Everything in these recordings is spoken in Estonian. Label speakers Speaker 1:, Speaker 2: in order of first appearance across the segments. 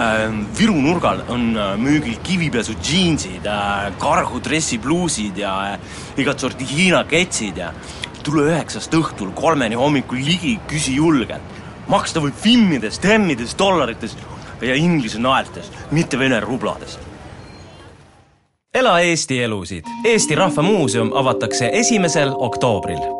Speaker 1: Ähm, Viru nurgal on äh, müügil kivipesu džiinsid, äh, kargu dressipluusid ja äh, igat sorti Hiina ketsid ja tule üheksast õhtul kolmeni hommikul ligi, küsi julgelt. maksta võib finnides, temmides, dollarites ja inglise naeltes, mitte vene rublades.
Speaker 2: ela Eesti elusid. Eesti Rahva Muuseum avatakse esimesel oktoobril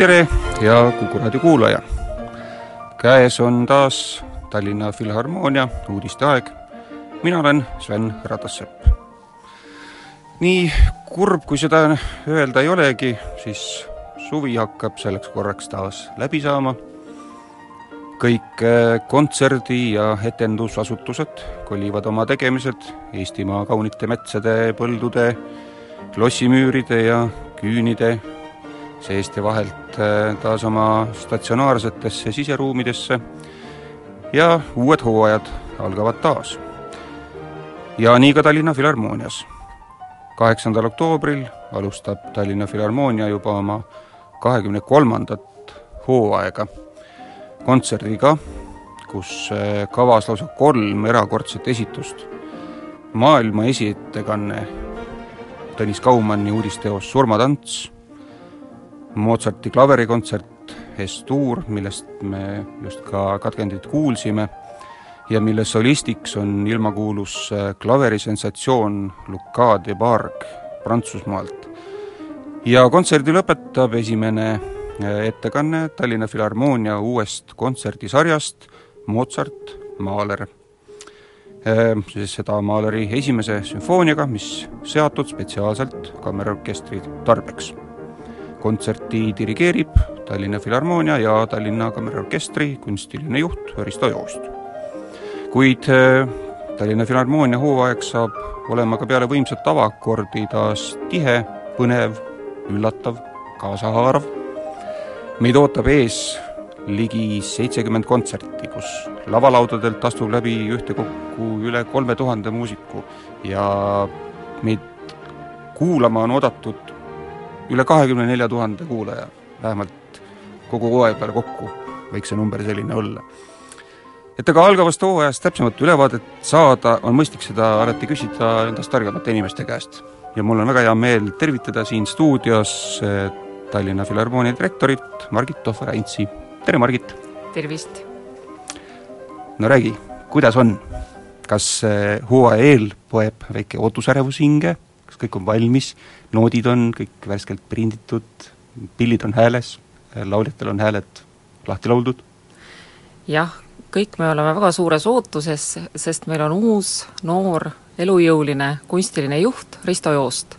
Speaker 3: tere, hea Kuku raadio kuulaja! käes on taas Tallinna Filharmoonia uudisteaeg. mina olen Sven Ratassepp. nii kurb, kui seda öelda ei olegi, siis suvi hakkab selleks korraks taas läbi saama. kõik eh, kontserdi- ja etendusasutused kolivad oma tegemised Eestimaa kaunite metsade, põldude, lossimüüride ja küünide seest ja vahelt äh, taas oma statsionaarsetesse siseruumidesse ja uued hooajad algavad taas. ja nii ka Tallinna Filharmoonias. kaheksandal oktoobril alustab Tallinna Filharmoonia juba oma kahekümne kolmandat hooaega kontserdiga, kus äh, kavas lausa kolm erakordset esitust. maailma esiettekanne Tõnis Kaumanni uudisteos Surmatants Mozarti klaverikontsert Es-tuur, millest me just ka katkendit kuulsime ja mille solistiks on ilmakuulus äh, klaverisensatsioon Luca de Barg Prantsusmaalt. ja kontserdi lõpetab esimene äh, ettekanne Tallinna Filharmoonia uuest kontserdisarjast Mozart, Mahler. Äh, siis seda Mahleri esimese sümfooniaga, mis seatud spetsiaalselt kammerorkestri tarbeks kontserti dirigeerib Tallinna Filharmoonia ja Tallinna Kammerorkestri kunstiline juht Risto Joost. kuid äh, Tallinna Filharmoonia hooaeg saab olema ka peale võimsat avaakordi taas tihe, põnev, üllatav, kaasahaarav. meid ootab ees ligi seitsekümmend kontserti, kus lavalaudadelt astub läbi ühtekokku üle kolme tuhande muusiku ja meid kuulama on oodatud üle kahekümne nelja tuhande kuulaja, vähemalt kogu hooaja peale kokku võiks see number selline olla. et aga algavast hooajast täpsemat ülevaadet saada, on mõistlik seda alati küsida endast targemate inimeste käest. ja mul on väga hea meel tervitada siin stuudios eh, Tallinna Filharmoonia direktorit Margit Tohver-Aintsi. tere, Margit!
Speaker 4: tervist!
Speaker 3: no räägi, kuidas on? kas eh, hooaja eel poeb väike ootusärevus hinge, kas kõik on valmis, noodid on kõik värskelt prinditud, pillid on hääles, lauljatel on hääled lahti lauldud?
Speaker 4: jah, kõik me oleme väga suures ootuses, sest meil on uus, noor, elujõuline kunstiline juht Risto Joost.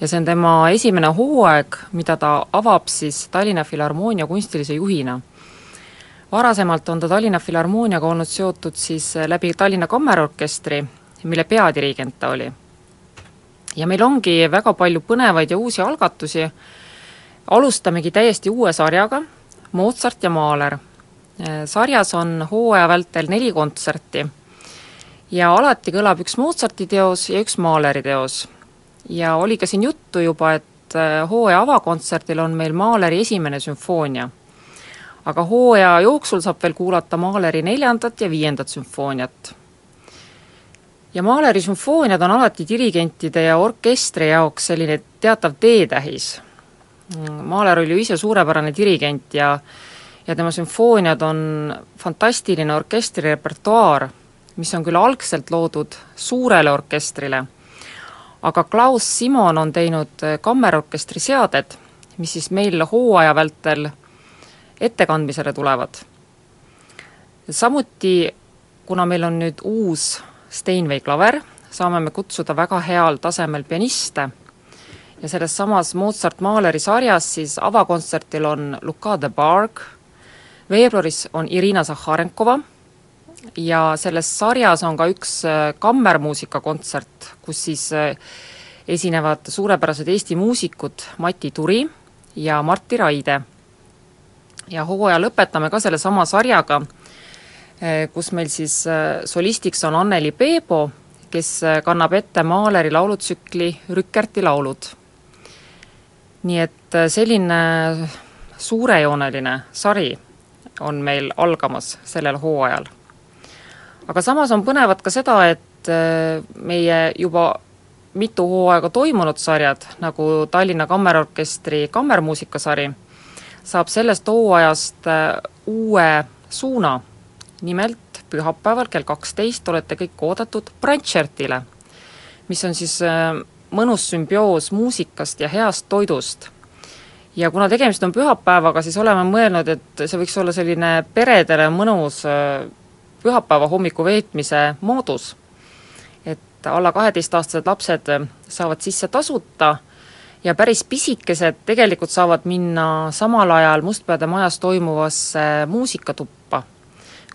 Speaker 4: ja see on tema esimene hooaeg, mida ta avab siis Tallinna Filharmoonia kunstilise juhina. varasemalt on ta Tallinna Filharmooniaga olnud seotud siis läbi Tallinna Kammerorkestri, mille peadirigent ta oli ja meil ongi väga palju põnevaid ja uusi algatusi, alustamegi täiesti uue sarjaga, Mozart ja Mahler. sarjas on hooaja vältel neli kontserti ja alati kõlab üks Mozarti teos ja üks Mahleri teos. ja oli ka siin juttu juba, et äh, hooaja avakontserdil on meil Mahleri esimene sümfoonia. aga hooaja jooksul saab veel kuulata Mahleri neljandat ja viiendat sümfooniat. Ja Mahleri sümfooniad on alati dirigentide ja orkestri jaoks selline teatav teetähis. Mahler oli ju ise suurepärane dirigent ja ja tema sümfooniad on fantastiline orkestrirepertuaar mis on küll algselt loodud suurele orkestrile, aga Klaus Simon on teinud kammerorkestri seaded, mis siis meil hooaja vältel ettekandmisele tulevad. samuti, kuna meil on nüüd uus Steinway klaver, saame me kutsuda väga heal tasemel pianiste. Ja selles samas Mozart-Mahleri sarjas siis avakontserdil on Luka de Barg, veebruaris on Irina Zahharenkova ja selles sarjas on ka üks äh, kammermuusikakontsert, kus siis äh, esinevad suurepärased Eesti muusikud Mati Turi ja Martti Raide. ja hooaja lõpetame ka sellesama sarjaga, kus meil siis solistiks on Anneli Peebo, kes kannab ette Mahleri laulutsükli Rükerti laulud. nii et selline suurejooneline sari on meil algamas sellel hooajal aga samas on põnevat ka seda, et meie juba mitu hooaega toimunud sarjad, nagu Tallinna Kammerorkestri kammermuusikasari, saab sellest hooajast uue suuna. Nimelt pühapäeval kell kaksteist olete kõik oodatud Brandtšertile, mis on siis äh, mõnus sümbioos muusikast ja heast toidust. ja kuna tegemist on pühapäevaga, siis oleme mõelnud, et see võiks olla selline peredele mõnus pühapäeva hommiku veetmise moodus. et alla kaheteistaastased lapsed saavad sisse tasuta ja päris pisikesed tegelikult saavad minna samal ajal Mustpeade majas toimuvasse muusikatuppa,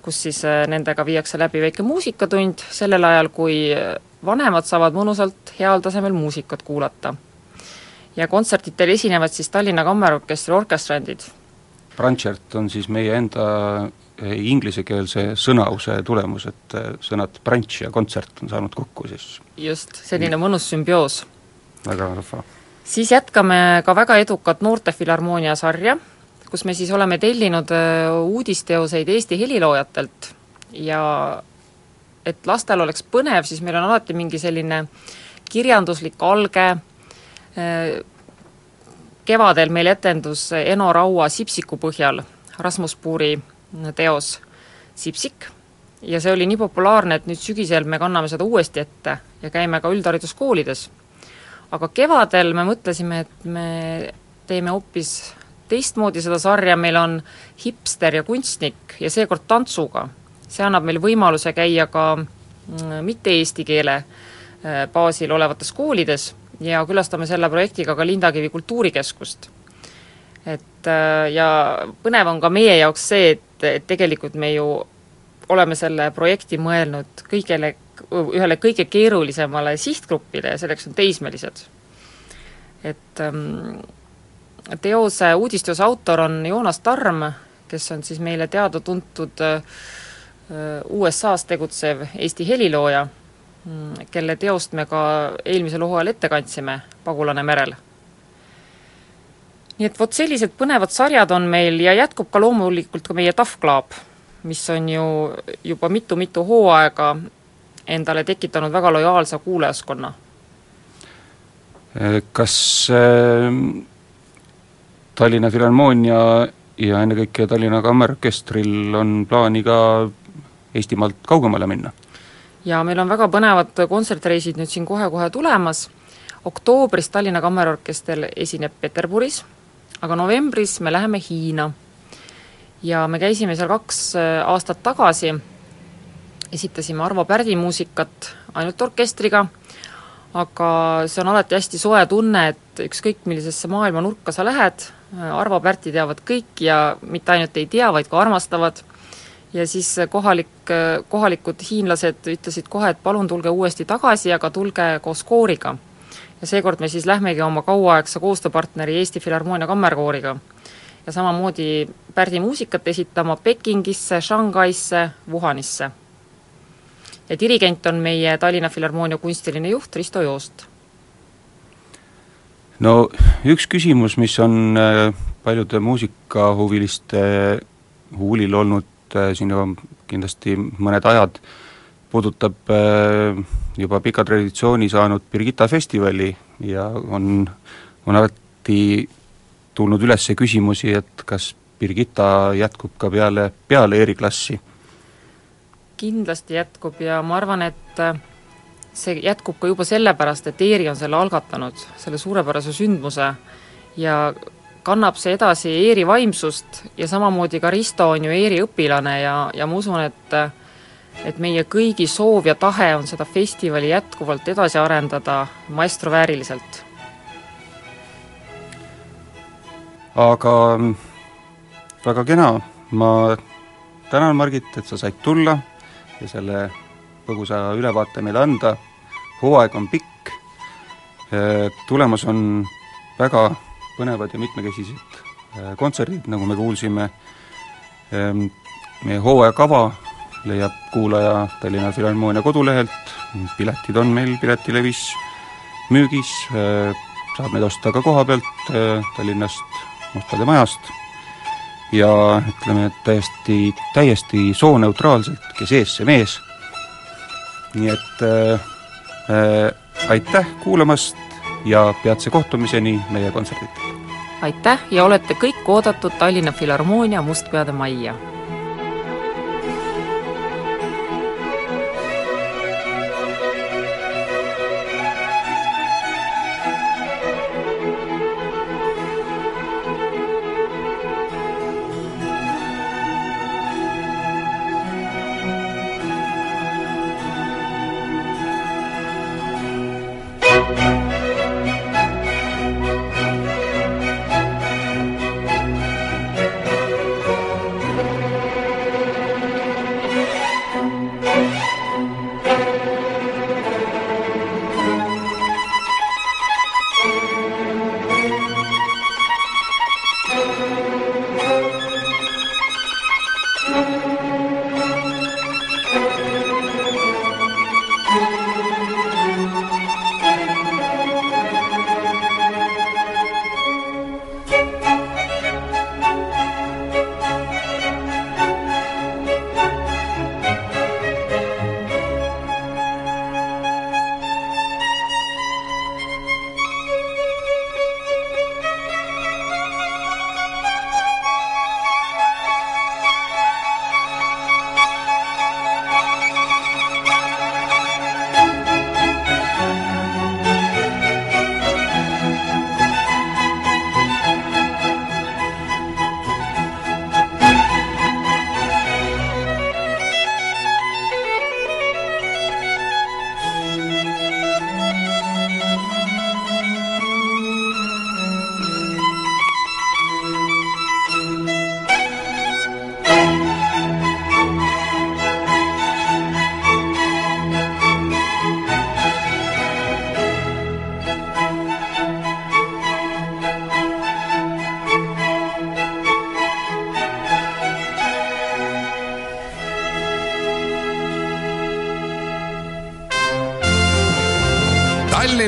Speaker 4: kus siis äh, nendega viiakse läbi väike muusikatund, sellel ajal kui vanemad saavad mõnusalt heal tasemel muusikat kuulata. ja kontsertidel esinevad siis Tallinna Kammerorkestri orkestrandid.
Speaker 3: Brandtšert on siis meie enda inglisekeelse sõnause tulemus, et äh, sõnad branch ja kontsert on saanud kokku siis.
Speaker 4: just, selline mõnus sümbioos.
Speaker 3: väga vahva.
Speaker 4: siis jätkame ka väga edukat Noortefilharmoonia sarja, kus me siis oleme tellinud äh, uudisteoseid Eesti heliloojatelt. Ja et lastel oleks põnev, siis meil on alati mingi selline kirjanduslik alge, äh, kevadel meil etendus Eno Raua Sipsiku põhjal Rasmus Puuri teos Sipsik. Ja see oli nii populaarne, et nüüd sügisel me kanname seda uuesti ette ja käime ka üldhariduskoolides. aga kevadel me mõtlesime, et me teeme hoopis teistmoodi seda sarja, meil on hipster ja kunstnik ja seekord tantsuga. see annab meile võimaluse käia ka mm, mitte eesti keele äh, baasil olevates koolides ja külastame selle projektiga ka Lindakivi kultuurikeskust et äh, ja põnev on ka meie jaoks see, et, et tegelikult me ju oleme selle projekti mõelnud kõigele, ühele kõige keerulisemale sihtgrupile ja selleks on teismelised. et ähm, teose, uudisteose autor on Joonas Tarm, kes on siis meile teada-tuntud äh, USA-s tegutsev Eesti helilooja, mm, kelle teost me ka eelmisel hooajal ette kandsime, Pagulane merel nii et vot sellised põnevad sarjad on meil ja jätkub ka loomulikult ka meie Tough Club, mis on ju juba mitu-mitu hooaega endale tekitanud väga lojaalse kuulajaskonna.
Speaker 3: kas äh, Tallinna Filharmoonia ja ennekõike Tallinna Kammerorkestril on plaani ka Eestimaalt kaugemale minna?
Speaker 4: jaa, meil on väga põnevad kontsertreisid nüüd siin kohe-kohe tulemas, oktoobris Tallinna Kammerorkester esineb Peterburis aga novembris me läheme Hiina. ja me käisime seal kaks äh, aastat tagasi, esitasime Arvo Pärdi muusikat ainult orkestriga, aga see on alati hästi soe tunne, et ükskõik millisesse maailma nurka sa lähed, äh, Arvo Pärti teavad kõik ja mitte ainult ei tea, vaid ka armastavad, ja siis kohalik, kohalikud hiinlased ütlesid kohe, et palun tulge uuesti tagasi, aga tulge koos kooriga ja seekord me siis lähmegi oma kauaaegse koostööpartneri Eesti Filharmoonia Kammerkooriga. ja samamoodi Pärdi muusikat esitama Pekingisse, Shanghaisse, Wuhanisse. Ja dirigent on meie Tallinna Filharmoonia kunstiline juht Risto Joost.
Speaker 3: no üks küsimus, mis on äh, paljude muusikahuviliste huulil olnud äh, siin juba kindlasti mõned ajad, puudutab äh, juba pika traditsiooni saanud Birgitta festivali ja on, on alati tulnud üles küsimusi, et kas Birgitta jätkub ka peale, peale eriklassi?
Speaker 4: Kindlasti jätkub ja ma arvan, et äh, see jätkub ka juba sellepärast, et Eeri on selle algatanud, selle suurepärase sündmuse ja kannab see edasi Eeri vaimsust ja samamoodi ka Risto on ju Eeri õpilane ja, ja ma usun, et et meie kõigi soov ja tahe on seda festivali jätkuvalt edasi arendada maestro vääriliselt.
Speaker 3: aga väga kena, ma tänan, Margit, et sa said tulla ja selle põgusa ülevaate meile anda, hooaeg on pikk, tulemas on väga põnevad ja mitmekesised kontserdid, nagu me kuulsime, meie hooajakava leiab kuulaja Tallinna Filharmoonia kodulehelt, piletid on meil Piletilevis müügis, saab neid osta ka koha pealt Tallinnast Mustade Majast ja ütleme, et täiesti, täiesti sooneutraalselt, kes ees, see mees. nii et äh, äh, aitäh kuulamast ja peatse kohtumiseni meie kontserditel!
Speaker 4: aitäh ja olete kõik oodatud Tallinna Filharmoonia Mustpeade majja